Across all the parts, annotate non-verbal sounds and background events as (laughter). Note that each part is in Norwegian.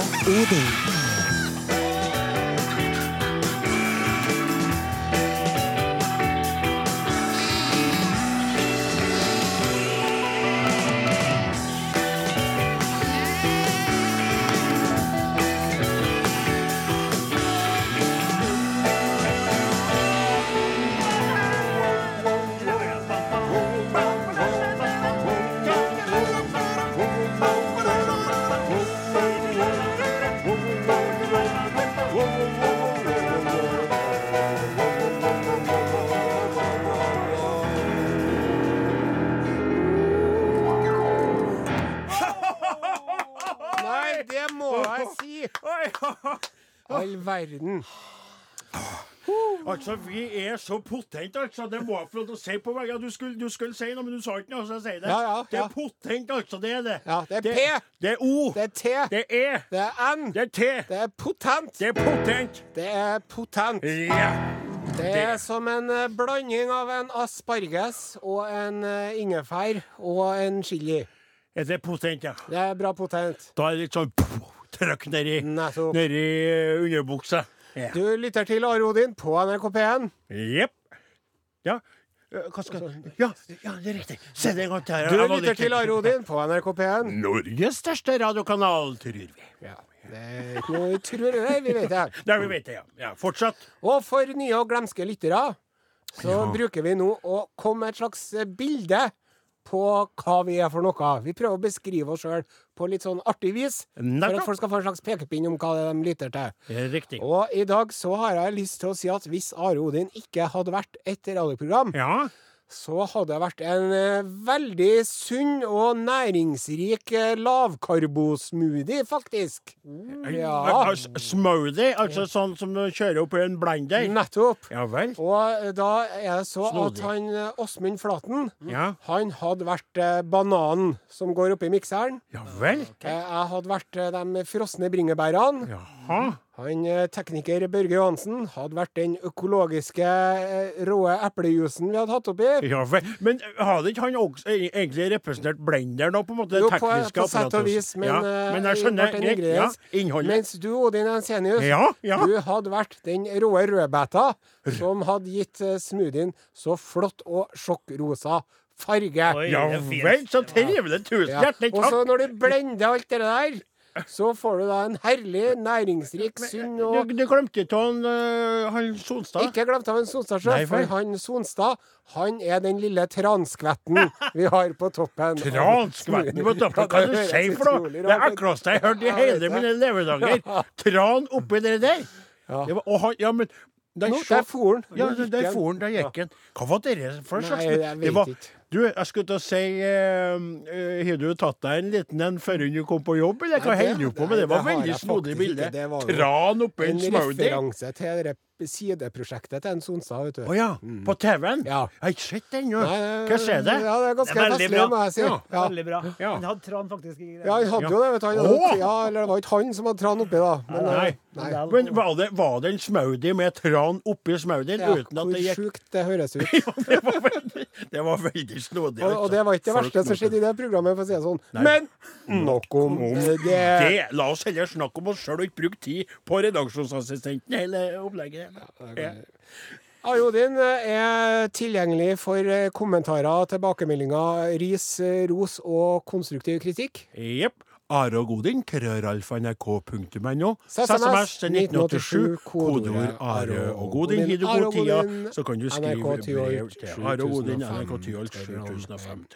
Odin. Nei, verden. Altså, vi er så potent, altså. Det må jeg få lov til å si på vegne Du skulle, du skulle si noe, men du sa ikke noe, så jeg sier det. Ja, ja, Det er potent, altså. Det er det. Ja, det er det, P. Det er O. Det er T. Det er E. Det er N. Det er T. Det er potent. Det er potent. Det er potent. Ja. Det er som en eh, blanding av en asparges og en eh, ingefær og en chili. Er det potent, ja? Det er bra potent. Da er det litt sånn trøkk nedi, nedi eh, underbuksa. Ja. Du lytter til Are Odin på NRK P1. Jepp. Ja. Eh, Hva skal Ja, ja, det er riktig. Se det en gang til. her. Du lytter til Are Odin på NRK P1. Norges største radiokanal, tror vi. Ja, det er ikke noe tror jeg, vi vet det. Ja, vi vet det, ja. ja. Fortsatt. Og for nye og glemske lyttere så Ja. bruker vi nå å komme med et slags eh, bilde på hva vi er for noe. Vi prøver å beskrive oss sjøl på litt sånn artig vis, for at folk skal få en slags pekepinn om hva de lytter til. Riktig. Og i dag så har jeg lyst til å si at hvis Are Odin ikke hadde vært et radioprogram, Ja. Så hadde det vært en eh, veldig sunn og næringsrik eh, lavkarbosmoothie, faktisk. Ja, Al- Smoothie, altså sånn som du kjører opp i en blender? nettopp. Ja vel? Og eh, da er det så at han eh, Åsmund Flaten Ja. Han hadde vært eh, bananen som går oppi mikseren. Ja vel? Okay. Jeg hadde vært eh, de frosne bringebærene. Jaha. Han eh, tekniker Børge Johansen hadde vært den økologiske eh, råe eplejuicen vi hadde hatt oppi. Ja. Men hadde ikke han også e- egentlig representert blender nå, på en måte? Jo, på, tekniske på sett og vis, men, ja. eh, men jeg skjønner. en Ja, innholdet. Mens du, Odin Ensenius, Ja, ja. du hadde vært den råe rødbeta som hadde gitt eh, smoothien så flott og sjokkrosa farge. Oi, Ja vel, så trivelig. Tusen Ja. hjertelig Og så når du blender alt det der, så får du da en herlig, næringsrik, sunn Du, og du glemte ikke han, øh, han Sonstad? Ikke glemt han Sonstad, sjøl. for han Sonstad han er den lille transkvetten vi har på toppen. Transkvetten på (laughs) toppen, hva du høres sier for noe? Det ekleste jeg har hørt i hele mine levedager. (laughs) Tran oppi det der. Ja. Det var, og han, ja, men der, så- der for han. Ja, der, for han, der gikk han. Hva var det for slags Nei, jeg det var. Du, jeg skulle til å si eh, eh, Har du tatt deg en liten en før du kom på jobb, eller hva holder du på med? Det var veldig snodig bilde. Tran oppi en En smoothie. referanse til sideprosjektet til en Sonstad, vet du. Å ja. På TV-en? Ja. Jeg har ikke sett det ennå. Hva skjer det? Ja, det er ganske er festlig, må jeg si. Ja, Ja. Veldig bra. Ja. Han hadde Tran faktisk i Ja, han hadde jo det, vet du. Hadde, ja, eller det var ikke han som hadde tran oppi, da. Men, Nei. eh, nei. Men var det, var det en smoothie med tran oppi smoothien Ja, uten at hvor det gikk sjukt det høres ut. (laughs) det, var veldig, det var veldig snodig. Og, og det var ikke det verste som skjedde i det programmet, for å si det sånn. Nei. Men nok om det. Det, La oss heller snakke om oss sjøl og ikke bruke tid på redaksjonsassistenten hele opplegget. Ja. Are Odin er tilgjengelig for eh, kommentarer, tilbakemeldinger, ris, eh, ros og konstruktiv kritikk. Jepp. Are og Godin, krøralfa.nrk.no. SMS til 1987, kodeord Are og Godin. Har du god tida, så kan du skrive brev til Are og Godin, NRK Tyholt 7005.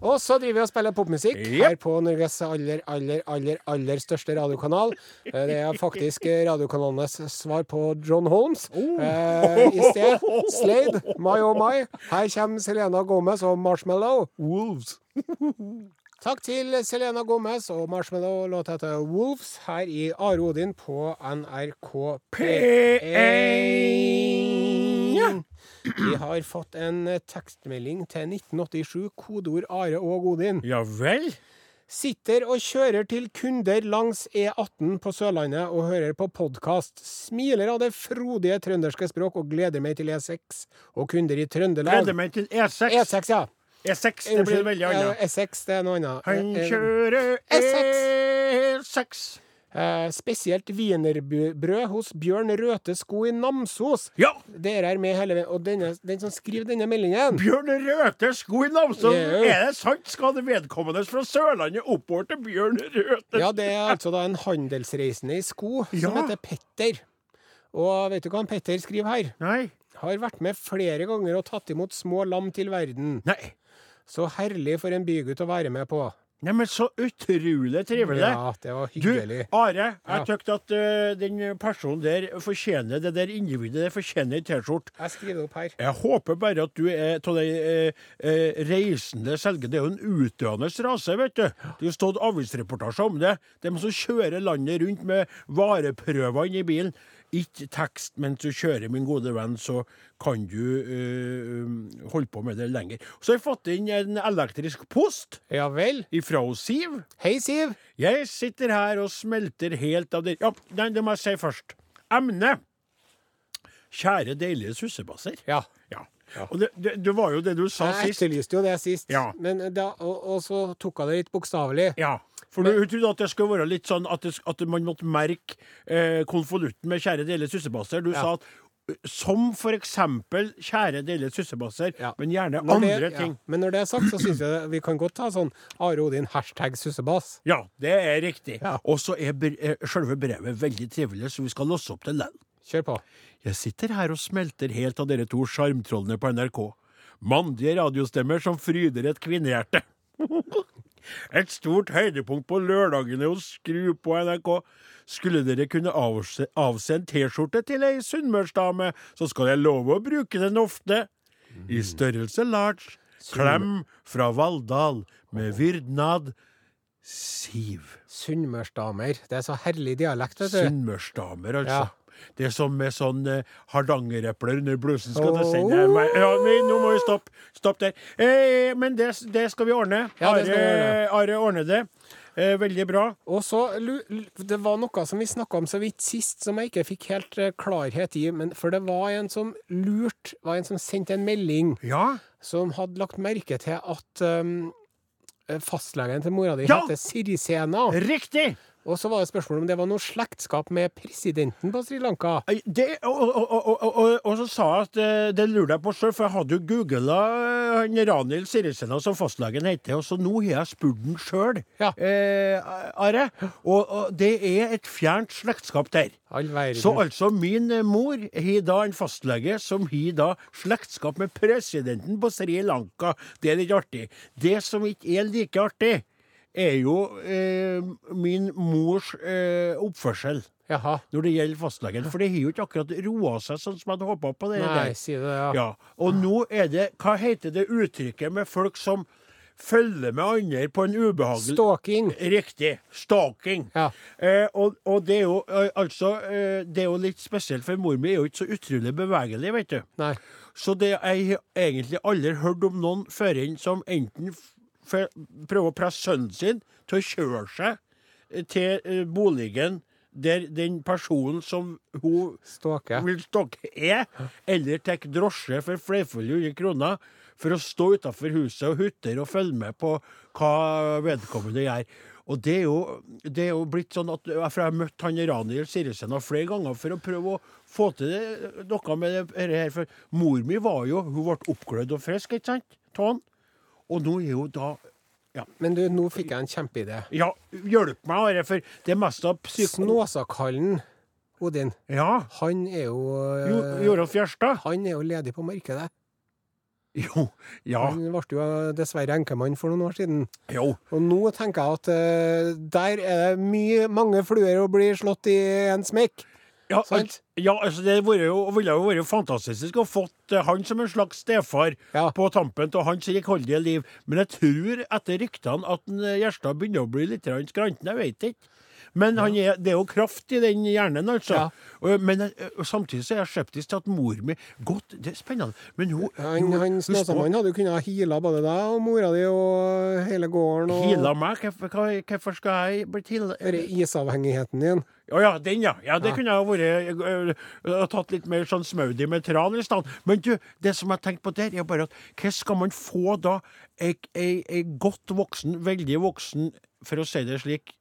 Og så driver vi og spiller popmusikk her på Norges aller, aller, aller aller største radiokanal. Eh, Det er faktisk radiokanalenes svar på John Holmes. Eh, I sted Slade, My Oh My. Her kommer Selena Gomez og Marshmallow. Wolves. (laughs) Takk til Selena Gomez og Marshmallow, låta heter Wolves her i Are Odin på NRK P1. Vi har fått en tekstmelding til 1987, kodeord Are og Odin. Ja vel? Sitter og kjører til kunder langs E18 på Sørlandet og hører på podkast. Smiler av det frodige trønderske språk og gleder meg til E6 og kunder i Trøndelag. Gleder meg til E6. E6, ja. E6, det blir veldig annet. E6, det er noe annet. Han Eh, eh, kjører E6. E6. Eh, spesielt wienerbrød hos Bjørn Røthe Sko i Namsos. Ja! Dere er med hele veien. Og denne, den som skriver denne meldingen Bjørn Røthe sko i Namsos! Yeah. Er det sant? Skal det vedkommende fra Sørlandet oppover til Bjørn Røthe? Ja, det er altså da en handelsreisende i sko som Ja. heter Petter. Og vet du hva han Petter skriver her? Nei. Har vært med flere ganger og tatt imot små lam til verden. Nei. Så herlig for en bygutt å være med på. Nei, men så utrolig trivelig. Ja, det var hyggelig. Du. Are, jeg Ja. at uh, den personen der fortjener det der individet der fortjener ei T-skjorte. Jeg skriver opp her. Jeg håper bare at du er av de uh, uh, reisende selger. Det er jo en utdøende rase, vet du. Det jo stått avisreportasjer om det. De som kjører landet rundt med vareprøvene i bilen. Ikke tekst mens du kjører, min gode venn, så kan du uh, holde på med det lenger. Så har jeg fått inn en elektrisk post Ja vel. ifra Siv. Hei, Siv. Jeg sitter her og smelter helt av det Ja, nei, det må jeg si først. Emne. Kjære deilige sussebasser. Ja. Ja. Og det, det, det var jo det du sa Jeg sist. etterlyste jo det sist, Ja. Men da, og, og så tok jeg det litt bokstavelig. Ja. For du, trodde at det skulle være litt sånn at, det, at man måtte merke eh, konvolutten med 'kjære dele sussebasser'. Du Ja. sa at som for eksempel 'kjære deilige sussebasser', Ja. men gjerne Når andre det, ting. Ja. Men når det er sagt, så syns jeg vi kan godt ta sånn Are Odin hashtag sussebass. Ja, det er riktig. Ja. Og så er eh, selve brevet veldig trivelig, så vi skal låse opp til lell. Kjør på. Jeg sitter her og smelter helt av dere to sjarmtrollene på NRK. Mandige radiostemmer som fryder et kvinnehjerte. (laughs) Et stort høydepunkt på lørdagene hos Skru på NRK. Skulle dere kunne avse, avse en T-skjorte til ei sunnmørsdame, så skal jeg love å bruke den ofte. I størrelse large. Klem fra Valldal med vyrdnad. Siv. Sunnmørsdamer. Det er så herlig dialekt, vet du. Sunnmørsdamer, altså. Ja. Det er som med sånn eh, hardangerepler under blusen. Skal du sende sende meg ja, men Nå må vi stoppe. Stopp der. Eh, men det, det skal vi ordne. Ja, det skal vi Are, Are ordner det. Eh, veldig bra. Og så, Det var noe som vi snakka om så vidt sist, som jeg ikke fikk helt eh, klarhet i. Men, for det var en som lurt, var en som sendte en melding, Ja. som hadde lagt merke til at um, fastlegen til mora di Ja! heter Sirisena. Riktig! Og så var det spørsmål om det var noe slektskap med presidenten på Sri Lanka. Eh, Det, og, og, og, og, så sa jeg at eh, det lurer jeg på sjøl, for jeg hadde jo googla han Ranhild Sirisena som fastlegen heter, og så nå har jeg spurt den sjøl, Ja. eh, Are. Og, det er et fjernt slektskap der. Så altså, min eh, mor har da en fastlege som har da slektskap med presidenten på Sri Lanka. Det er litt artig. Det som ikke er like artig, er jo eh, min mors eh, oppførsel Jaha. når det gjelder fastlegen. For det har jo ikke akkurat roa seg sånn som jeg hadde håpa på. det Nei, der. sier det, ja. Ja. Og nå er det Hva heter det uttrykket med folk som følger med andre på en ubehagelig Stalking. Riktig. Stalking. Ja. Eh, og, og det er jo eh, altså eh, Det er jo litt spesielt, for mor mi er jo ikke så utrolig bevegelig, vet du. Nei. Så det jeg egentlig aldri hørt om noen før inn som enten prøver å presse sønnen sin til å kjøre seg eh, til eh, boligen der den personen som hun Ståke. vil ståke er, eller tar drosje for flerfoldige kroner for å stå utafor huset og hutre og følge med på hva vedkommende gjør. Og det er jo, det er jo blitt sånn at jeg har møtt han Raniel Sirisena flere ganger for å prøve å få til det, noe med det her. For mor mi var jo Hun ble oppglødd og frisk, ikke sant? Han. Og nå er jo da Men du, nå fikk jeg en kjempeidé. Ja, hjelp meg, Are, for det er mest av psyko... Snåsakallen, Odin, Ja. han er jo Jo, øh, Jorolf Gjerstad? Han er jo ledig på markedet. Jo. Ja. Han ble jo dessverre enkemann for noen år siden. Jo. Og nå tenker jeg at uh, der er det mye, mange fluer å bli slått i en smekk. Ja, Sant? ja altså det ville jo, ville jo vært fantastisk å fått eh, han som en slags stefar Ja. på tampen av hans rikholdige liv. Men jeg tror etter ryktene at eh, Gjerstad begynner å bli litt skranten. Jeg vet ikke. Men han er, det er jo kraft i den hjernen, altså. Ja. Men og samtidig så er jeg skeptisk til at mor mi Godt, det er spennende, men hun, Han, hun, han Snåsamannen hadde jo kunnet ha heala både deg og mora di og hele gården. og Heala meg? Hvorfor, skal jeg bli denne isavhengigheten din. Å ja, den ja. ja det Ja. kunne jeg ha vært øh, tatt litt mer sånn smoothie med tran i stedet. Men du, det som jeg tenkte på der, er bare at hva skal man få da ei godt voksen, veldig voksen, for å si det slik,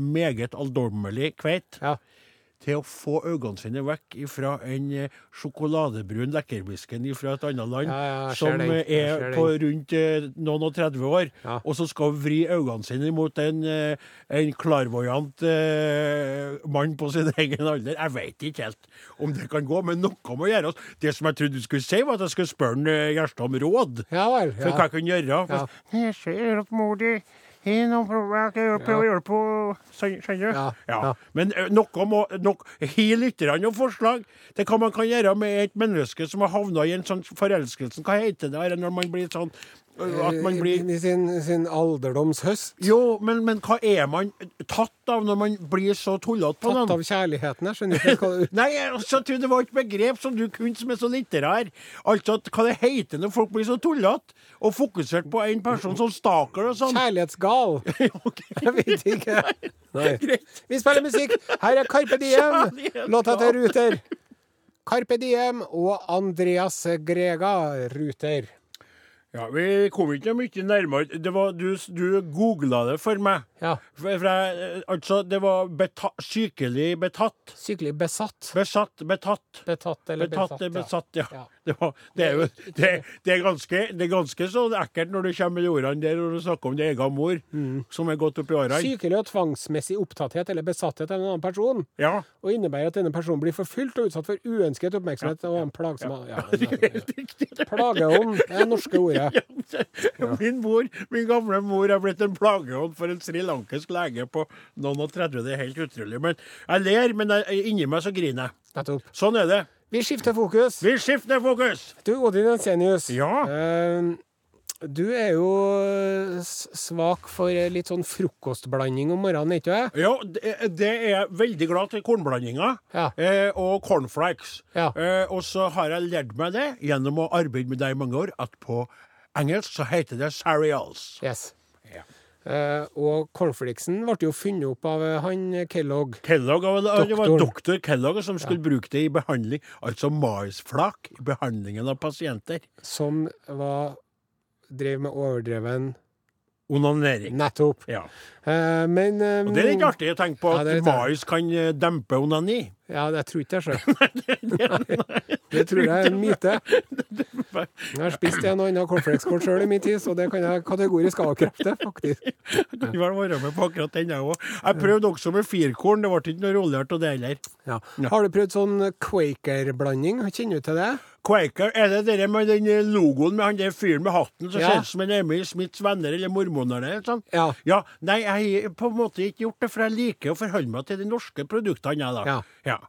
meget aldommelig kveit Ja. til å få øynene sine vekk fra en eh, sjokoladebrun lekkerbisken fra et annet land, Ja, som eh, er på rundt eh, noen og 30 år, og så skal hun vri øynene sine mot en, en klarvoiant eh, mann på sin (laughs) egen alder. Jeg vet ikke helt om det kan gå, men noe må gjøres. Det som jeg trodde du skulle si, var at jeg skulle spørre Gjerstad om råd. Ja vel. For hva jeg kunne gjøre. Ja. Jeg ser at mor di har noe jeg prøver å gjøre på Skjønner du? Men ø, noe må nok, Hi lytterne og forslag til hva man kan gjøre med et menneske som har havna i en sånn forelskelse. Hva heter det når man blir sånn At man blir I sin, sin alderdomshøst. Jo, men, men hva er man tatt av når man blir så tullete på Tatt av kjærligheten. Jeg skjønner ikke hva (laughs) Nei, altså, det var et begrep som du kunne som er så litterær. Altså hva det heter når folk blir så tullete og fokusert på en person som staker og sånn. Kjærlighetsgal. (laughs) Jeg vet ikke. Nei. Vi spiller musikk. Her er Carpe Diem. Låta til Ruter. Carpe Diem og Andreas Grega Ruter. Ja, Vi kom ikke noe mye nærmere. Det var, du du googla det for meg. Ja. For, for jeg, eh, altså, det var beta, sykelig betatt. Sykelig besatt. Besatt, betatt. Betatt eller Betatt, besatt. besatt, ja. Ja. Det, var, det, er jo, det, det, er ganske, det er ganske så ekkelt når du kommer med de ordene der og du snakker om din egen mor, Mm. som er gått opp i årene. Sykelig og tvangsmessig opptatthet eller besatthet av en annen person. Ja. Og innebærer at denne personen blir forfulgt og utsatt for uønsket oppmerksomhet og en plagsom ja. (laughs) Plageånd er det norske ordet. (laughs) Min mor, min gamle mor er blitt en plageånd for en srilankisk lege på noen og 30. Det er helt utrolig. Men jeg ler, men jeg, inni meg så griner jeg. Sånn er det. Vi skifter fokus. Vi skifter fokus! Du, Odin Ensenius. Ja. Eh, du er jo svak for litt sånn frokostblanding om morgenen, ikke sant? Ja, det, det er jeg veldig glad til kornblandinger Ja. eh, og cornflakes. Ja. Eh, og så har jeg lært meg det gjennom å arbeide med deg i mange år, at på engelsk så heter det cereals. Yes. Ja. Eh, og cornflakesen ble jo funnet opp av eh, han Kellogg. Kellogg, og det, var doktor Kellogg som skulle bruke det i behandling, altså maisflak i behandlingen av pasienter. som var, drev med overdreven Onanering. Nettopp. Ja. Eh, men eh, Og det er litt artig å tenke på at artig. mais kan dempe onani. Ja, jeg tror ikke (laughs) det sjøl. Det tror jeg er en myte. Jeg har spist en og annen cornflakeskål sjøl i min tid, så det kan jeg kategorisk avkrefte, faktisk. (laughs) Du kan vel være med på akkurat den, jeg òg. Jeg prøvde også med firkorn, det ble ikke noe roligere av det heller. Ja. Har du prøvd sånn Quaker-blanding? Kjenner du til det? Quaker, er det det med den eh, logoen med han der fyren med hatten som Ja. ser ut som en Emil Smiths venner eller mormoner eller sånn? Ja. Ja, Nei, jeg har på en måte ikke gjort det, for jeg liker å forholde meg til de norske produktene, jeg, da. Ja. Ja.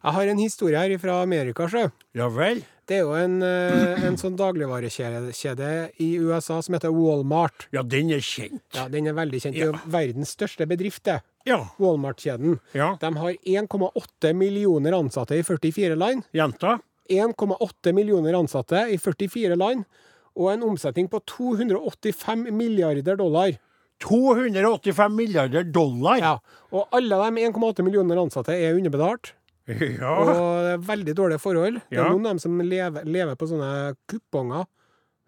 Jeg har en historie her fra Amerika, sjø. Ja vel? Det er jo en, eh, en sånn dagligvarekjede i USA som heter Walmart. Ja, den er kjent. Ja, Den er veldig kjent. Det er jo verdens største bedrift, det. Ja. Walmart-kjeden. Ja. De har 1,8 millioner ansatte i 44 land. Jenta? 1,8 millioner ansatte i 44 land. Og en omsetning på 285 milliarder dollar. 285 milliarder dollar? Ja, Og alle de 1,8 millioner ansatte er underbetalt. (laughs) Ja. Og det er veldig dårlige forhold. Det er Ja. noen av dem som lever, lever på sånne kuponger.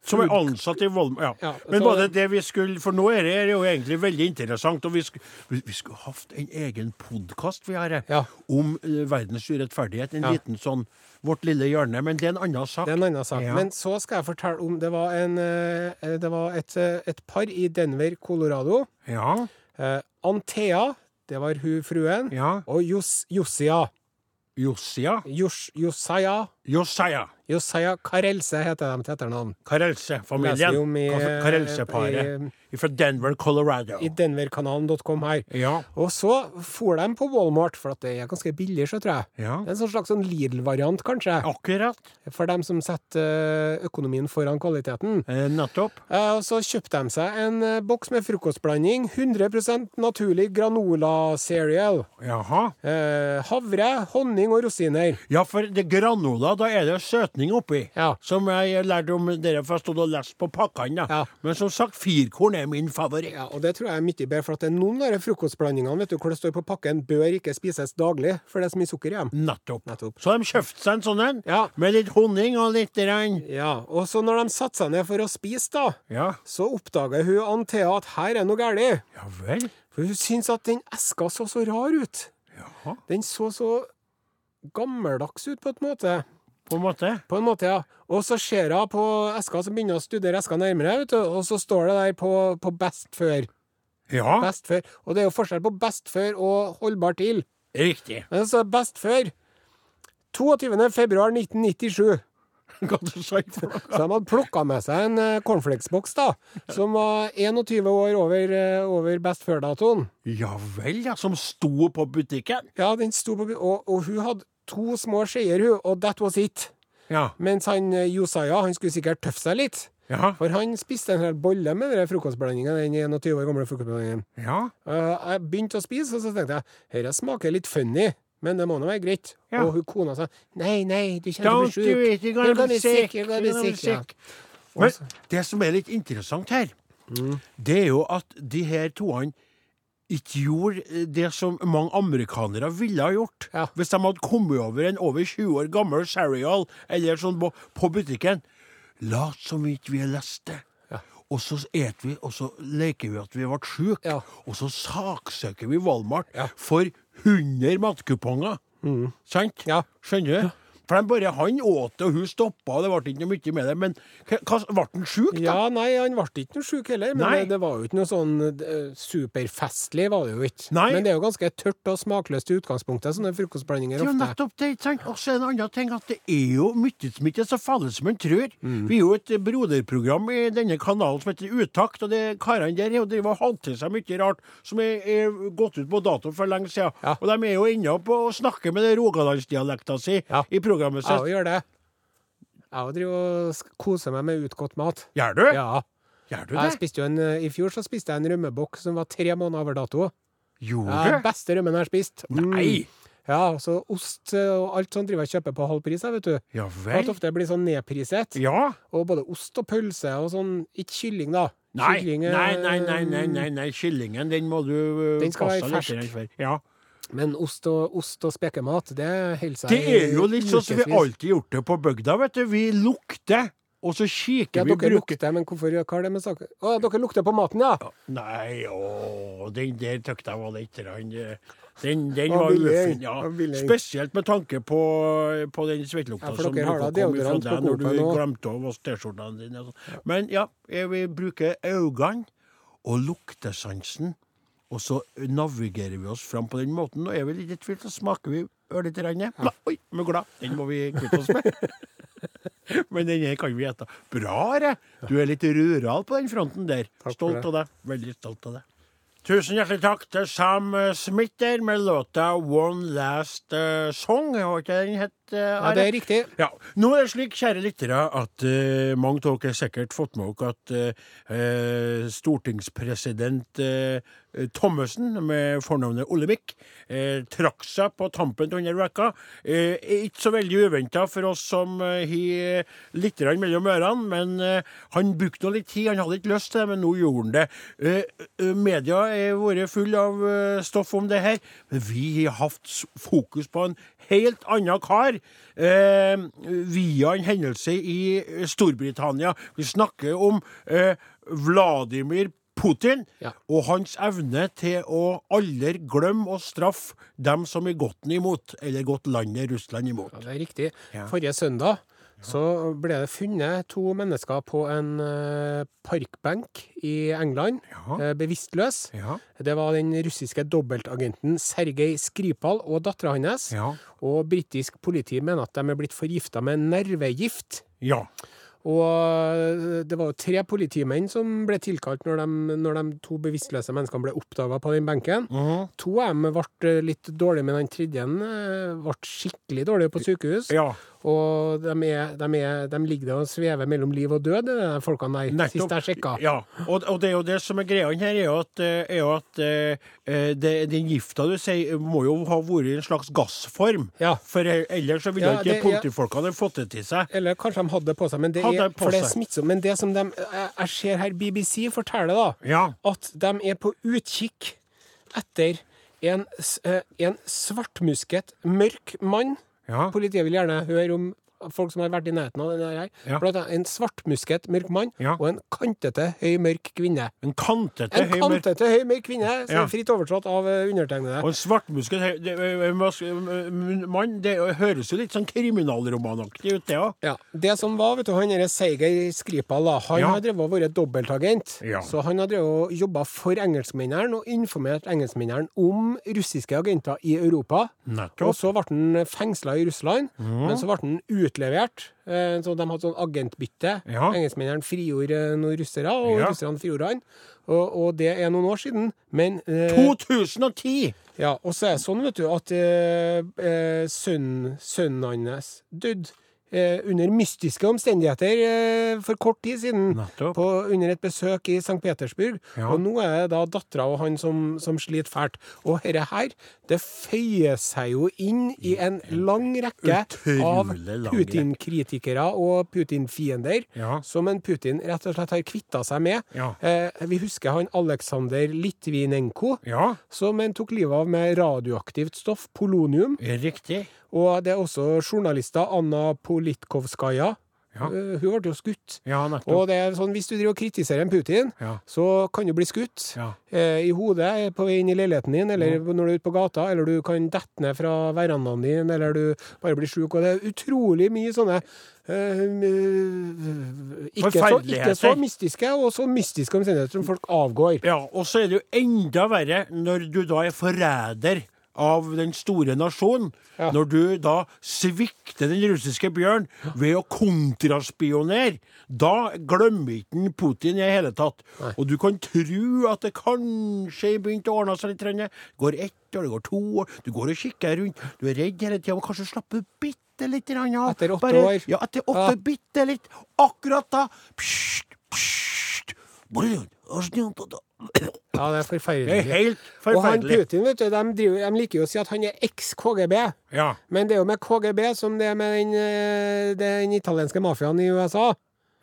Som er ansatt i Volma. Ja. Ja, Men så- både det vi skulle For nå er det jo egentlig veldig interessant, og vi skulle, vi, vi skulle hatt en egen podkast vi har Ja. om eh, verdens urettferdighet. En Ja. liten sånn Vårt lille hjørne. Men det er en annen sak. Det er en annen sak. Ja. Men så skal jeg fortelle om Det var, en, eh, det var et, eh, et par i Denver, Colorado. Ja. Eh, Anthea, det var hun fruen. Ja. Og Jos, Josia. Josia. Jos, Josiah. Josiah. Josiah Karelse heter de til etternavn. Karelse-familien. Karelse-paret. Fra Denver, Colorado. I denverkanalen.com her. Ja. Og så for de på Walmart, for det er ganske billig, så tror jeg. Ja. En sånn slags sånn Lidl-variant, kanskje. Akkurat. For dem som setter eh, økonomien foran kvaliteten. Eh, nettopp. Eh, Og så kjøpte de seg en eh, boks med frokostblanding. 100% naturlig granola cereal. Jaha. Eh, havre, honning og rosiner. Ja, for det granola, da er det søtning oppi. Ja. Som jeg lærte om dere, for jeg stod og leste på pakkene. Ja. Men som sagt, firkorn er min favoritt. Ja, og det tror jeg er mye bedre, for at det er noen av de frokostblandingene vet du, hvor det står på pakken 'bør ikke spises daglig', for det er så mye sukker i dem. Nettopp. Nettopp. Så de kjøpte seg en sånn en, Ja. med litt honning og litt regn Ja, og så når de satte seg ned for å spise, da, Ja. så oppdager hun Anthea at her er noe galt. ja vel. For hun syntes at den eska så så rar ut. Jaha, Den så så gammeldags ut, på en måte. På en måte. På en måte, ja. Og så ser hun på eska, så begynner hun å studere eska nærmere, vet du, og så står det der på, på best før. Ja, Best før. Og det er jo forskjell på best før og holdbar til. riktig. Men så best før 22. februar 1997. (laughs) Hva du sa for? Så de hadde plukka med seg en cornflakesboks, da, som var 21 år over, uh, over best før-datoen. Ja vel, ja. Som sto på butikken? Ja, den sto på butikken. og, og hun hadde to små skjeer, hun, og that was it. Ja. Mens han eh, Josiah, han skulle sikkert tøffe seg litt. Ja. For han spiste en hel bolle med den frokostblandingen, den 21 år gamle frokostblandingen. Ja. Uh, jeg begynte å spise, og så tenkte jeg dette smaker litt funny, men det må nå være greit. Ja. Og hun kona sa nei, nei, du kommer til å bli sjuk. gonna You're be sick. Be. Men det som er litt interessant her, det er jo at de her toene ikke gjorde eh, det som mange amerikanere ville ha gjort. Ja. Hvis de hadde kommet over en over 20 år gammel cereal eller sånn på, på butikken. Lat som ikke vi har lest det. Ja. Og så et vi, og så leker vi at vi ble syke. Ja. Og så saksøker vi Walmart Ja. for 100 matkuponger. Sant? Ja. Skjønner du? For de bare, Han åt det, og hun stoppa, og det ble ikke noe mye med det. Men ble han sjuk, da? Ja, nei, han ble ikke noe sjuk heller, men det, det var jo ikke noe sånn superfestlig, var det jo ikke. Nei. Men det er jo ganske tørt og smakløst i utgangspunktet, sånne frokostblandinger Det er jo nettopp det. ikke sant? Og så er det en annen ting at det er jo er så farlig som en tror. Mm. Vi er jo et broderprogram i denne kanalen som heter Utakt, og det karene der har jo driver og holder til seg mye rart som er, er gått ut på dato for lenge siden. Ja. Og de er jo inne på å snakke med den rogalandsdialekta si Ja. i programmet Jeg sitt. òg gjør det. Jeg driver og koser meg med utgått mat. Gjør du? Ja. Gjør du Jeg det? en, eh, I fjor så spiste jeg en rømmebukk som var tre måneder over dato. Gjorde Ja, du? beste rømmen jeg har spist. Mm. Nei! Ja, så ost eh, og alt sånt driver jeg kjøper på halv pris, vet du. Ja At vel? ofte blir sånn nedpriset. Ja. Og både ost og pølse og sånn. Ikke kylling, da. Nei, Kylling, eh, nei, nei, nei, nei, nei, nei. kyllingen den må du uh, Den skal være passe fersk. for. Ja. Men ost og, ost og spekemat, det holder seg Det er jo litt sånn som vi alltid gjort det på bygda, vet du. Vi lukter, og så kikker Ja, vi dere bruker- lukter, men hvorfor, hva er det med saken Å, dere lukter på maten, ja! Nei, å, den der tykte jeg var litt eh, Den, den Var ufin, ja. Spesielt med tanke på, på den svettelukta Ja, som dere bruker komme fra deg når du glemte å vaske T-skjortene dine. sånn. Men ja, jeg vil bruke øynene og luktesansen, og så navigerer vi oss fram på den måten. Og er vi litt i tvil, så smaker vi ørlite grann. Ja. Oi, mugla. Den må vi kvitte oss med. (laughs) Men den her kan vi ete. Bra, Are. Du er litt rural på den fronten der. Takk Stolt av deg. Veldig stolt av deg. Tusen hjertelig takk til Sam eh, Smith der med låta One Last eh, Song. Har ikke den het? eh, Ja, Are? det er riktig. Ja, Nå er det slik, kjære lyttere, at uh, mange av dere har sikkert fått med dere at eh, eh, stortingspresident uh, Thommessen, med fornavnet Olemic, eh, trakk seg på tampen av denne uka. Eh, ikke så veldig uventa for oss som eh, har litt mellom ørene, men eh, han brukte litt tid. Han hadde ikke lyst til det, men nå gjorde han det. Eh, eh, media har vært full av eh, stoff om det her, men vi har hatt fokus på en helt annen kar eh, via en hendelse i Storbritannia. Vi snakker om eh, Vladimir Putin Ja. og hans evne til å aldri glemme å straffe dem som er gått den imot, eller gått landet Russland imot. Ja, det er riktig. Ja. Forrige søndag så ble det funnet to mennesker på en eh, parkbenk i England, Ja. eh, bevisstløs. Ja. Det var den russiske dobbeltagenten Sergej Skripal og dattera hans. Ja. Og britisk politi mener at de er blitt forgifta med nervegift. ja. Og eh, det var jo tre politimenn som ble tilkalt når de, når de to bevisstløse menneskene ble oppdaga på den benken. Mhm. To av dem ble litt dårlige, men den tredje ble skikkelig dårlig på sykehus. ja. Og de, er, de, er, de ligger der og svever mellom liv og død, de folkene der, sist jeg sjekka. Ja, og, og det er jo det som er greia her, er jo at, eh, er jo at eh, det, den gifta du sier, må jo ha vært i en slags gassform. Ja. For eh, ellers så ville Ja, ikke ja. politifolkene ha fått det til seg. Eller kanskje de hadde det på seg, men det er, for det er smittsomt. Men det som de Jeg, ser her BBC forteller, da, Ja. at de er på utkikk etter en, eh, en svartmusket, mørk mann. Ja. Politiet vil gjerne høre om folk som har vært i nærheten av den her. Ja. Blant annet en svartmusket mørk mann Ja. og en kantete høy mørk kvinne. En kantete En høy kantete høy mørk kvinne, som Ja. er fritt oversatt av eh, undertegnede. Og en svartmusket høy- det- mann. Det høres jo litt sånn kriminalromanaktig ut, det òg. Ja, Det som var, vet du, han derre Seiger Skripal, da, han har drevet og vært dobbeltagent. Så han har drevet og jobba for engelskmennene og informert engelskmennene om russiske agenter i Europa. Nettopp. Og så ble han fengsla i Russland, men så ble han utlevert. eh, Så de hadde sånn agentbytte. Ja. Engelskmennene frigjorde eh, noen russere, og Ja. russerne frigjorde han. Og, og det er noen år siden. Men eh, 2010! ja, og så er det sånn, vet du, at eh, eh, sønnen, sønnen hans døde under mystiske omstendigheter eh, for kort tid siden. På, under et besøk i St. Petersburg. Ja. Og nå er det da dattera og han som, som sliter fælt. Og dette her, det føyer seg jo inn i en lang rekke av. Putin-kritikere og Putin-fiender Ja. som en Putin rett og slett har kvitta seg med. Ja. Eh, vi husker han Aleksandr Litvinenko Ja, som en tok livet av med radioaktivt stoff, polonium. riktig. Og det er også journalister, Anna Politkovskaja. Ja. Eh, Hun ble jo skutt. Ja. Og det er sånn, hvis du driver og kritiserer en Putin, Ja. så kan du bli skutt Ja. eh, i hodet på vei inn i leiligheten din, eller når du er ute på gata, eller du kan dette ned fra verandaen din, eller du bare blir sjuk. Og det er utrolig mye sånne eh, ikke, så, ikke så mystiske, og så mystiske omstendigheter som folk avgår. Ja, og så er det jo enda verre når du da er forræder av den store nasjonen. Ja. Når du da svikter den russiske bjørn ved å kontraspionere. Da glemmer ikke Putin i det hele tatt. Og du kan tro at det kanskje begynte å ordne seg litt. Det går ett år, det går to år. Du går og kikker rundt. Du er redd hele tida, men kanskje slappe bitte litt grann av. Etter åtte Bare- år. Ja, etter åtte Ja. bitte litt. Akkurat da. pssst, psst. Ja, det er forferdelig. Det er forferdelig. Og han. Putin, vet du, de, driver, de liker jo å si at han er eks-KGB. Ja. Men det er jo med KGB som det er med den, eh, den italienske mafiaen i USA.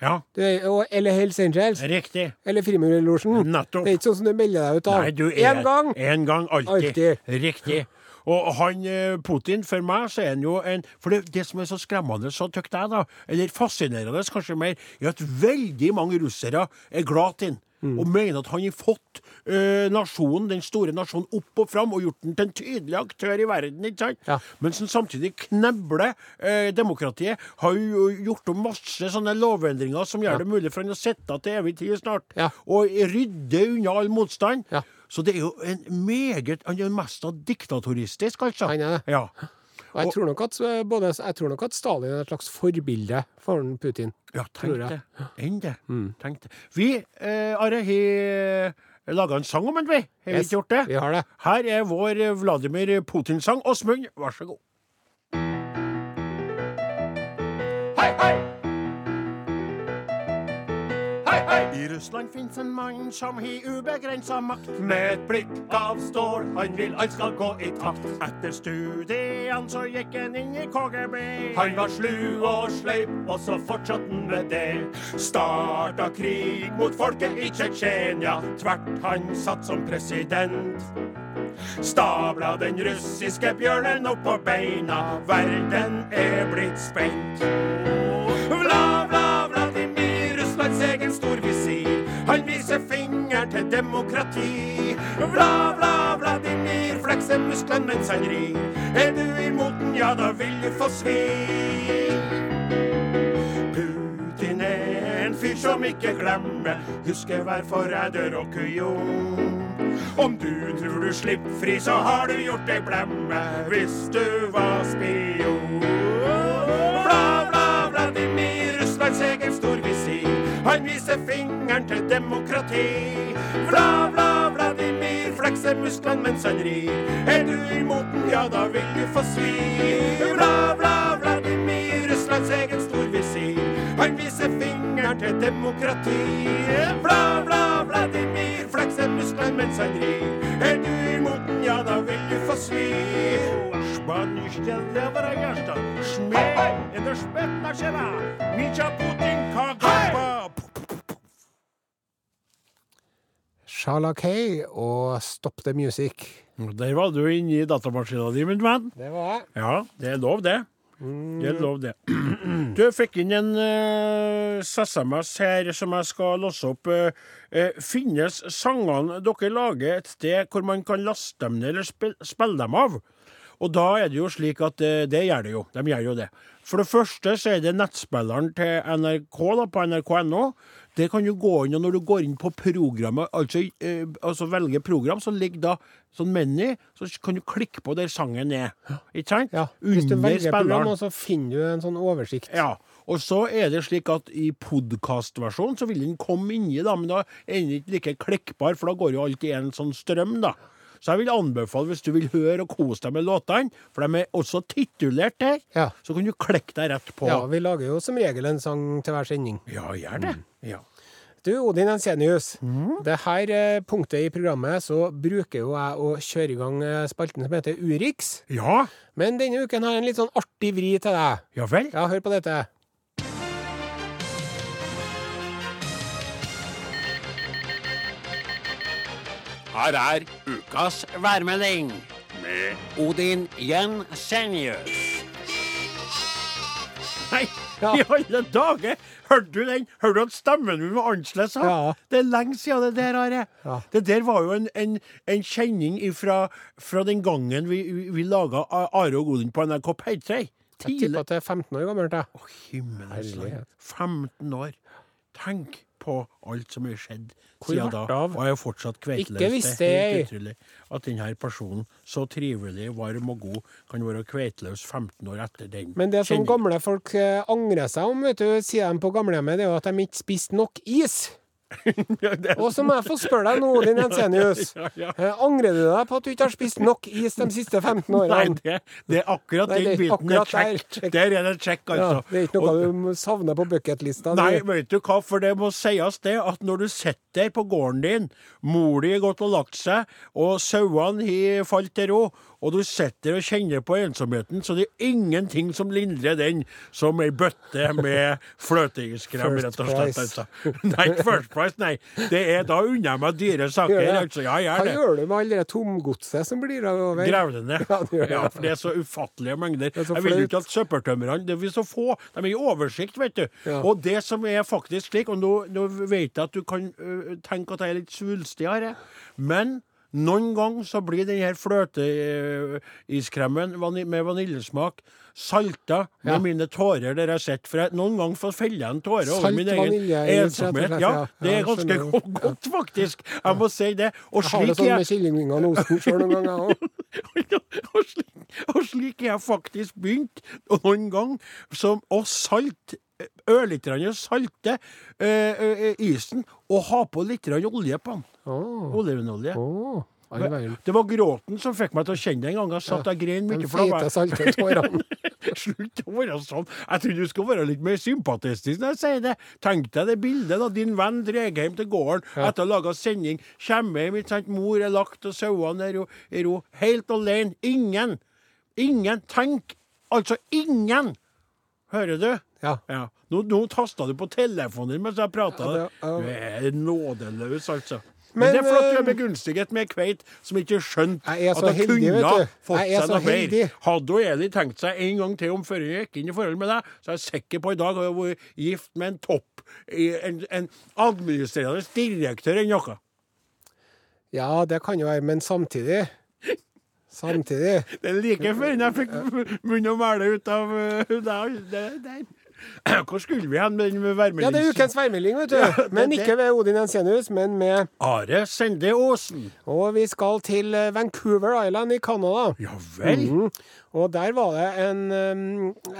ja, Du er, og, eller Hells Angels. riktig. Eller Frimurlosjen. Nettopp. Det er ikke sånn som du melder deg ut av. Nei, du er Én gang! En gang, alltid. Alltid. Riktig. Og han eh, Putin, for meg, så er han jo en For det, det som er så skremmende, så tykker jeg, da, eller fascinerende kanskje mer, er at veldig mange russere er glad til han. Mm. Og mener at han har fått ø, nasjonen, den store nasjonen opp og fram og gjort den til en tydelig aktør i verden. ikke sant? Ja. Mens han samtidig knebler ø, demokratiet. Har jo gjort om masse sånne lovendringer som gjør det mulig for han å sitte til evig tid snart. Ja. Og rydde unna all motstand. Ja. Så det er jo en meget Han er mest av diktatoristisk, altså. Han er det. Ja. Og jeg tror, nok at, eh, både, jeg tror nok at Stalin er et slags forbilde for Putin. ja, tenk det. Enn det. Tenk det. Vi, eh, Are, har laga en sang om ham, vi. Har vi Yes, ikke gjort det? Vi har det. Her er vår eh, Vladimir Putin-sang. Åsmund, vær så god. Hei, hei! Hei, hei! I Russland fins en mann som har ubegrensa makt. Med et blikk av stål, han vil alt skal gå i takt. Etter studiene så gikk han inn i KGB. Han var slu og sleip, og så fortsatte han med det. Starta krig mot folket i Tsjetsjenia. Tvert han satt som president. Stabla den russiske bjørnen opp på beina. Verden er blitt spent. Demokrati. Vla, vla, Vladimir, flekser musklene mens han rir. Er du imot den, ja, da vil du få svi. Putin er en fyr som ikke glemmer. Husker hver forræder og kujon. Om du tror du slipper fri, så har du gjort deg blemme hvis du var spion. Han viser fingeren til demokrati. Vla, vla, Vladimir, flekser musklene mens han rir. Er du imot den, ja, da vil du få svi. Vla, vla, Vladimir, Russlands egen storvisir. Han viser fingeren til demokrati. Vla, vla, Vladimir, flekser musklene mens han rir. Er du imot den, ja, da vil du få svi. Spaniske levere hjerte, smed er det spetna skjera. Mykja Putin kagaba. Shala K og Stop the Music. Der var du inne i datamaskina di, min venn. Det var jeg. Ja, det er lov, det. Det er lov, det. Du fikk inn en uh, SMS her som jeg skal låse opp. Uh, finnes sangene dere lager et sted hvor man kan laste dem ned eller spille, spille dem av? Og da er det jo slik at uh, det gjør det jo. De gjør jo det. For det første så er det nettspilleren til NRK da, på nrk.no. Der kan du gå inn, og når du går inn på programmet, altså, eh, altså velger program, så ligger da sånn meny, så kan du klikke på der sangen er. Ikke sant? Ja, Hvis du Under velger program, spilleren. så finner du en sånn oversikt. Ja. Og så er det slik at i podkastversjonen så vil den komme inni, da, men da er den ikke like klikkbar, for da går jo alt i en sånn strøm, da. Så jeg vil anbefale, hvis du vil høre og kose deg med låtene, for de er også titulert der, Ja. så kan du klikke deg rett på. Ja, vi lager jo som regel en sang til hver sending. Ja, gjør det. Ja. Du, Odin Ensenius. Mm. Det her eh, punktet i programmet så bruker jo jeg å kjøre i gang eh, spalten som heter Urix. ja. Men denne uken har jeg en litt sånn artig vri til deg. Ja vel? Ja, hør på dette. Her er ukas værmelding med Odin Jensenius. Nei, Ja. i alle dager! Hørte du den? Hørte du at stemmen min var annerledes? Ja. Det er lenge siden det der, Are. Ja. Det der var jo en, en, en kjenning ifra, fra den gangen vi, vi, vi laga Are og Odin på NRK P3. Jeg tipper at det er 15 år gammelt. Å, himmelens land. 15 år. Tenk på alt som er skjedd siden da. Og jeg er fortsatt kveiteløs. Det er helt utrolig at denne personen, så trivelig, varm og god, kan være kveiteløs 15 år etter den Men det som gamle folk eh, angrer seg om, vet du, sier de på gamlehjemmet, det er jo at de ikke spiste nok is. (laughs) Og så må jeg få spørre deg nå, din Ensenius. (laughs) Ja, ja. ja. Angrer du deg på at du ikke har spist nok is de siste 15 Nei, årene? det, det er akkurat det den biten er kjekk. der. Der er det check, altså. det er ikke noe Og- du savner på bucketlista. Nei, vet du hva, for det må sies det at når du sitter der på gården din, mor di har gått og lagt seg, og sauene har falt til ro, og du sitter og kjenner på ensomheten, så det er ingenting som lindrer den som ei bøtte med fløteiskrem, rett og slett. Altså. Nei, First Price, nei. Det er da jeg meg dyre saker, altså. Ja, gjør det. gjør du med alle det tomgodset som blir av veien? Graver det ned. (laughs) Ja, for det er så ufattelige mengder. er Jeg vil jo ikke at søppeltømmerne Det blir så få. De er i oversikt, vet du. Ja. Og det som er faktisk slik, og nå, nå vet jeg at du kan uh, tenke at jeg er litt svulstig men noen ganger så blir den her fløteiskremen vani med vaniljesmak salta med Ja. mine tårer der jeg sitter. For jeg, noen ganger får feller jeg en tåre over min egen ensomhet. Ja, det er ganske (laughs) godt, faktisk. Jeg må si det. Og Jeg har det sånn med kyllingvingene og osten sjøl noen ganger òg. (laughs) og, slik, har jeg faktisk begynt noen gang som å salte ørlite grann salte eh, eh, isen og ha på litt olje på den. Oh. Olivenolje. Oh. Det var gråten som fikk meg til å kjenne det en gang. Jeg satt og grein mye. (laughs) Slutt å være sånn. Jeg trodde du skulle være litt mer sympatistisk når jeg sier det. Tenk deg det bildet da din venn drar hjem til gården etter å ha laga sending. Kommer hjem, ikke sant. Mor er lagt, og sauene er er ro. Helt alene. Ingen. Ingen. Tenk. Altså ingen. Hører du? Ja. Ja. Nå, nå tasta du på telefonen din mens jeg prata. Ja, ja. Du er nådeløs, altså. Men, Men, det er flott du eh, er begunstiget med kveit som ikke skjønte at hun kunne vet du. fått seg noe mer. Hadde hun Eli tenkt seg en gang til om før hun gikk inn i forhold med deg, så er jeg sikker på i dag at hun vært gift med en topp, en, en administrerende direktør eller noe. ja, det kan jo være, men samtidig Samtidig (laughs) Det er like før jeg fikk munn og mæle ut av deg der, der. (clears throat) Hvor skulle vi hen med den Ja, det er værmeldingen? ukens værmelding, vet du. det- Men ikke ved Odin Ensenius, men med Are Sende Aasen. Og vi skal til eh, Vancouver Island i Canada. Ja vel? Mhm. Og der var det en,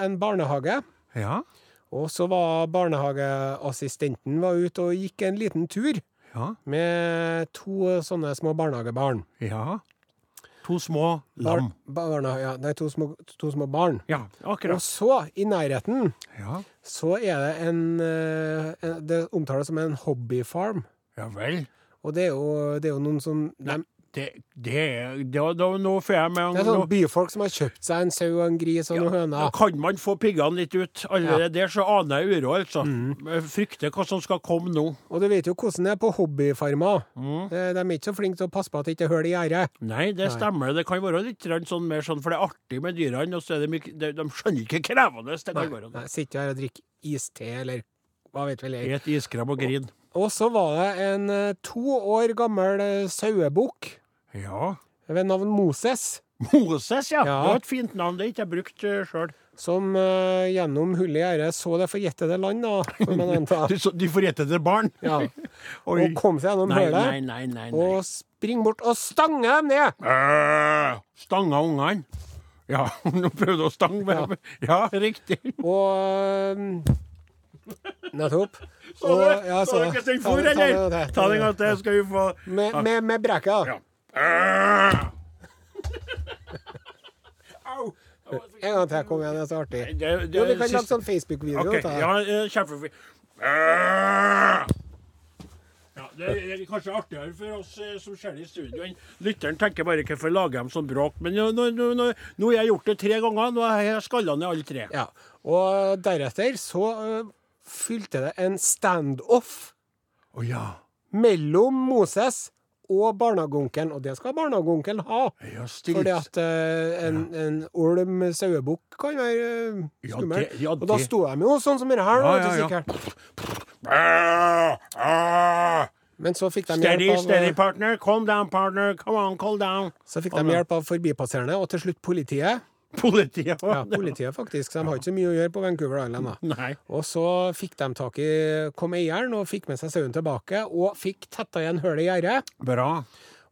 en barnehage. Ja. Og så var barnehageassistenten var ute og gikk en liten tur Ja. med to sånne små barnehagebarn. Ja. To små Bar, barna, ja, nei, to små, to små barn. Ja, akkurat. Og så, i nærheten, Ja. så er det en eh, en- Det omtales som en hobbyfarm. ja vel. Og det er jo, det er jo noen som de, Det, det, det, det, nå får jeg med Det er sånn byfolk som har kjøpt seg en sau og en gris og noen Da kan man få piggene litt ut. Allerede der så aner jeg uro, altså. Mm. Jeg frykter hva som skal komme nå. Og du vet jo hvordan det er på hobbyfarmer. Mm. Eh, De er ikke så flinke til å passe på at det ikke er hull i gjerdet. Nei, det stemmer. Det kan være litt sånn mer sånn, for det er artig med dyrene. Og så er det mye, de, de skjønner ikke krevende. Det kan være. Nei, Sitter her og drikker iste, eller hva vet vel jeg. Et iskrem og grin. Og så var det en eh, to år gammel eh, sauebukk Ja. ved navn Moses, Moses, ja. Ja. Det var et fint navn. Det er ikke jeg brukt uh, sjøl. som uh, gjennom hullet i gjerdet så det forjettede land, da, får man anta. (laughs) De, forjettede barn. Ja. (laughs) Og kom seg gjennom hullet. Og spring bort og stange dem ned! Øh, Stanga ungene. Ja, (laughs) nå prøvde å stange med Ja, riktig. Og øhm, Nettopp. (laughs) Og, ja, så ikke den ta for, eller? ta den en gang til, skal vi få Med, med, med brekket. Ja. Au. En gang til. Kom igjen, det er så artig. Det, det, Jo, vi kan lage sånn Facebook-video. okay. det. Ja, eh, kjempefint. Ja, det er kanskje artigere for oss eh, som ser det i studio. enn Lytteren tenker bare hvorfor lager de sånn bråk. Men nå, nå, nå, nå, har jeg gjort det tre ganger. Nå har jeg skalla ned alle tre. Ja. Og deretter så øh, fylte det en standoff oh, ja. mellom Moses og barnehageonkelen, og det skal barnehageonkelen ha. Ja. Fordi at uh, en, en olm sauebukk kan være Ja, skummel. det- ja, og da sto de jo sånn som det her, Ja, ja, ja. sikkert. Ah, ah. Men så fikk de Steady, hjelp av, steady, øh, partner. Calm down, partner. Come on, cool down. så fikk de hjelp av forbipasserende, og til slutt politiet. Politiet. Ja, politiet faktisk, så de har ikke så mye å gjøre på Vancouver Island. da. Nei. Og så fikk de tak i kom eieren og fikk med seg sauen tilbake, og fikk tetta igjen hullet i gjerdet. Bra.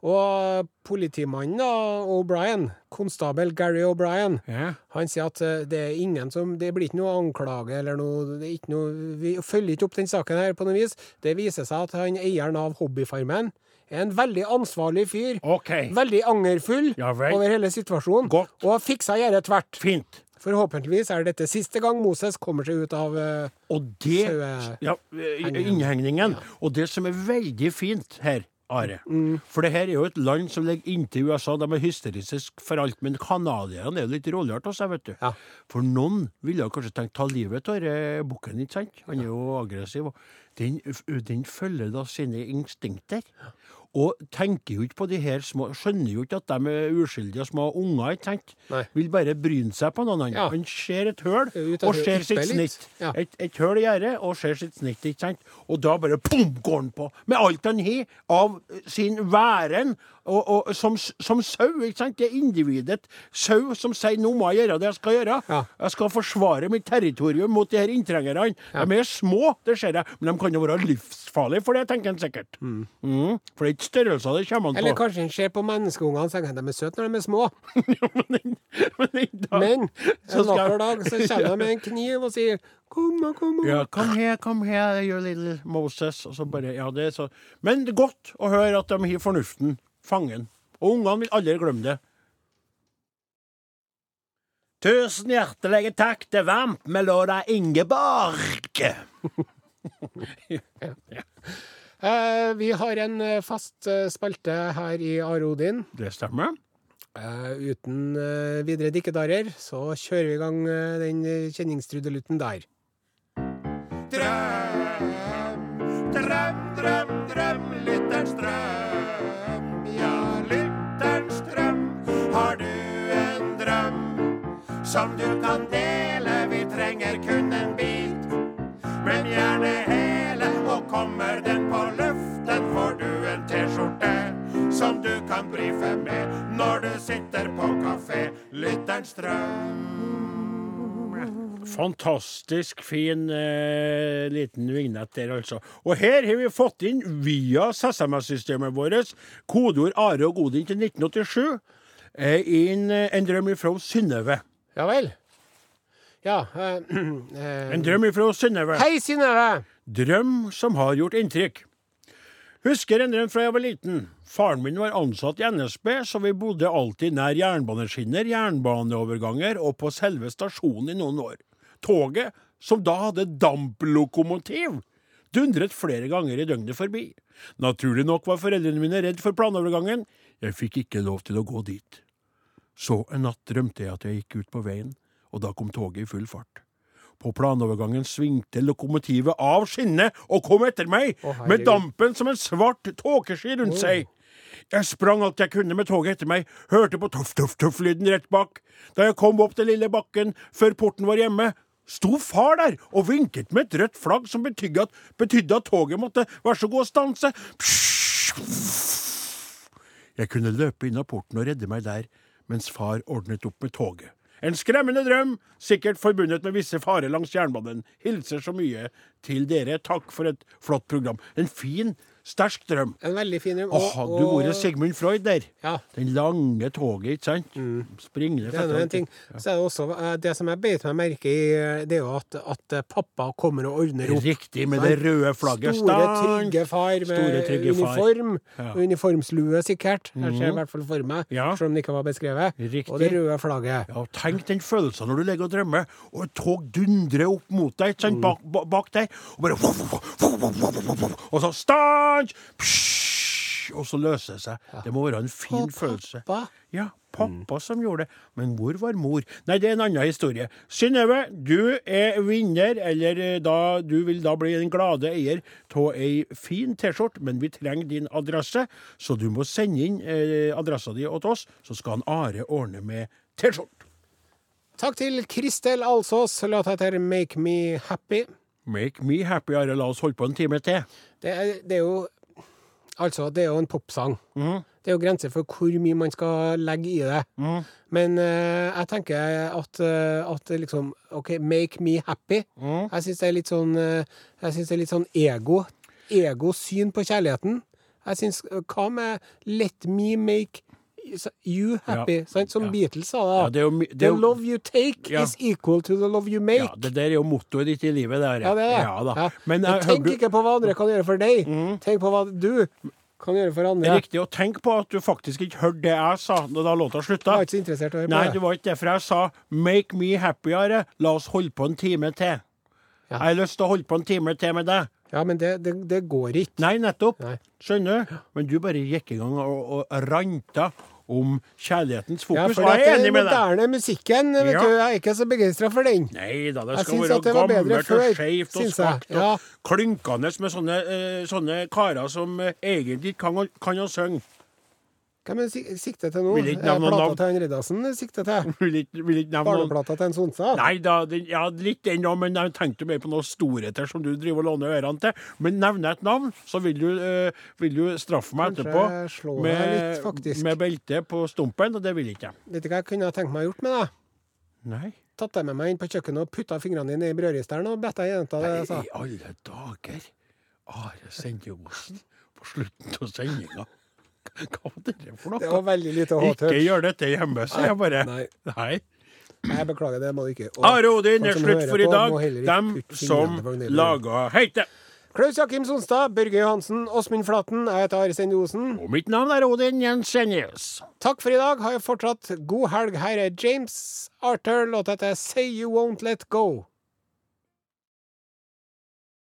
Og politimannen, O'Brien, konstabel Gary O'Brien, yeah. han sier at eh, det er ingen som Det blir ikke noe anklage eller noe, det er ikke noe Vi følger ikke opp den saken her på noe vis. Det viser seg at han eieren av hobbyfarmen en veldig ansvarlig fyr. Okay. Veldig angerfull Ja over hele situasjonen. Godt. Og har fiksa gjerdet tvert. Fint. Forhåpentligvis er dette siste gang Moses kommer seg ut av uh, Og det Ja, innhegningen. Ja. Og det som er veldig fint her, Are Mm. For det her er jo et land som ligger inntil USA. De er hysteriske for alt. Men canadierne er jo litt roligere til seg, vet du. Ja. For noen ville kanskje tenkt ta livet av bukken, ikke sant? Han er jo aggressiv. og Den, den følger da sine instinkter. Og tenker jo ikke på de her små Skjønner jo ikke at de er uskyldige små unger, ikke sant? Nei. Vil bare bryne seg på noen andre. Ja. Han ser et høl, og ser sitt snitt. Ja. Et, et høl i gjerdet, og ser sitt snitt, ikke sant? Og da bare pum, går han på. Med alt han har av sin væren, og, og som, som sau, ikke sant? Det er individet. Sau som sier 'nå må jeg gjøre det jeg skal gjøre'. Ja. Jeg skal forsvare mitt territorium mot de her inntrengerne. De er små, det ser jeg, men de kan jo være livsfarlige for det, tenker han sikkert. Mm. For det ikke størrelser det kommer an på. Eller kanskje en ser på menneskeungene og tenker at de er søte når de er små. (laughs) men dag- Men (laughs) en vakker dag så kommer de med en kniv og sier 'kom kom Ja, kom her, kom her, you little Moses. Og så bare, ja, det er så. Men det er godt å høre at de har fornuften fangen. Og ungene vil aldri glemme det. Tusen hjertelige takk til Vamp med låta Ingeborg. (laughs) Eh, Vi har en eh, fast eh, spalte her i Arodin. Det stemmer. Eh, uten eh, videre dikkedarer så kjører vi i gang eh, den kjenningstrudeluten der. Drøm, drøm, drøm, drøm, lytterens drøm. Ja, lytterens drøm. Har du en drøm som du kan dele? Vi trenger kun en bit, men gjerne hele. Kommer den på luften, får du en T-skjorte som du kan brife med når du sitter på kafé. Lytterens drøm. Fantastisk fin eh, liten vignett der, altså. Og her har vi fått inn via SMS-systemet vårt kodeord Are og Godin til 1987. Eh, inn eh, en drøm ifra Synnøve. Ja vel. Ja eh, (clears throat) eh, En drøm ifra Synnøve. Hei, Synnøve! Drøm som har gjort inntrykk. Husker en drøm fra jeg var liten. Faren min var ansatt i NSB, så vi bodde alltid nær jernbaneskinner, jernbaneoverganger og på selve stasjonen i noen år. Toget, som da hadde damplokomotiv, dundret flere ganger i døgnet forbi. Naturlig nok var foreldrene mine redd for planovergangen. Jeg fikk ikke lov til å gå dit. Så en natt drømte jeg at jeg gikk ut på veien, og da kom toget i full fart. På planovergangen svingte lokomotivet av skinnet og kom etter meg, oh, med dampen som en svart tåkesky rundt oh. seg. Jeg sprang alt jeg kunne med toget etter meg, hørte på tuff-tuff-tuff-lyden rett bak. Da jeg kom opp til lille bakken før porten var hjemme, sto far der og vinket med et rødt flagg som betydde at, betydde at toget måtte være så god å stanse. Jeg kunne løpe inn av porten og redde meg der, mens far ordnet opp med toget. En skremmende drøm, sikkert forbundet med visse farer langs jernbanen. Hilser så mye til dere. Takk for et flott program. En fin, sterk drøm. En veldig fin drøm. Åh, hadde du vært Sigmund Freud der? Ja. Den lange toget, ikke sant? Springende Det er nå en ting. Så er det også eh, Det som jeg beit meg merke i, eh, det er jo at, at eh, pappa kommer og ordner opp. Riktig, med det røde flagget. Store, trygge far med Store, trygge far. uniform. Ja. og Uniformslue, sikkert. Jeg ser i hvert fall for meg, Ja. selv om det ikke var beskrevet. Riktig. Og det røde flagget. Ja, tenk den følelsen når du ligger og drømmer, og et tog dundrer opp mot deg, ikke sant, bak, bak deg, og bare Og så stans! Psh, Og så løser det seg. Det må være en fin Og følelse. pappa. Ja, pappa som gjorde det. Men hvor var mor? Nei, det er en annen historie. Synnøve, du er vinner, eller eh, da, du vil da bli den glade eier av ei fin T-skjorte, men vi trenger din adresse, så du må sende inn eh, adressa di til oss, så skal han Are ordne med T-skjorte. Takk til Kristel Alsås. Låta heter Make Me Happy. Make me happy, Are. La oss holde på en time til. Det er, det er jo Altså, det er jo en popsang. Mm. Det er jo grenser for hvor mye man skal legge i det. Mm. Men uh, jeg tenker at, uh, at liksom OK, make me happy. Mm. Jeg syns det er litt sånn uh, Jeg synes det er litt sånn ego. Ego-syn på kjærligheten. Jeg syns Hva med let me make you happy? Sant? Som Ja. Beatles sa. Ja, det er jo, det The er jo, love you take Ja. is equal to the love you make. ja, det der er jo mottoet ditt i livet, Der. Ja, det er det. Ja. Ja. Men jeg tenk du... ikke på hva andre kan gjøre for deg. Tenk på hva du kan gjøre for andre. Riktig. Og tenk på at du faktisk ikke hørte det jeg sa da låta Jeg Du var ikke så interessert å høre på det det. var ikke derfor jeg sa 'make me happier'. La oss holde på en time til. Ja. Jeg har lyst til å holde på en time til med deg. Ja, men det, det, det går ikke. Nei, nettopp. Nei. Skjønner du? Men du bare gikk i gang og, og ranta om kjærlighetens fokus. Ja, for og jeg er den enig med deg. moderne musikken, vet Ja. du, jeg er ikke så begeistra for den. Nei da, det skal være gammelt og skeivt og svakt Ja. og klynkende med sånne, eh, sånne karer som eh, egentlig ikke kan, kan å synge. Hvem er det sikter til nå? Vil ikke nevne Plata navn. til han Riddarsen sikter til? (laughs) Vil ikke, vil ikke nevne noen. Barneplata til en Sonsa? Nei da, den, ja, litt den òg, men jeg tenkte mer på noen storheter som du driver og låner ørene til. Men nevner et navn, så vil du, øh, vil du straffe meg Kanskje etterpå med, litt, faktisk. med belte på stumpen, og det vil ikke jeg. Vet du hva jeg kunne ha tenkt meg å gjort med det? Nei. Tatt deg med meg inn på kjøkkenet og putta fingrene dine i brødristeren og bedt deg gjenta det sa. I alle dager! Are osten på slutten av sendinga. (laughs) Hva var det for noe? Det var veldig lite Ikke hot-touch. gjør dette hjemme, sier jeg bare. Nei. Nei. Jeg beklager, det må du ikke. Og Are Odin folk er slutt for i dag. ikke Dem som laga heite. Klaus Jakim Sonstad, Børge Johansen, Åsmund Flaten, jeg heter Are Sende Osen. Og mitt navn er Odin Jensenius. Takk for i dag. Ha fortsatt god helg. Her er James Arthur. Låta heter Say You Won't Let Go.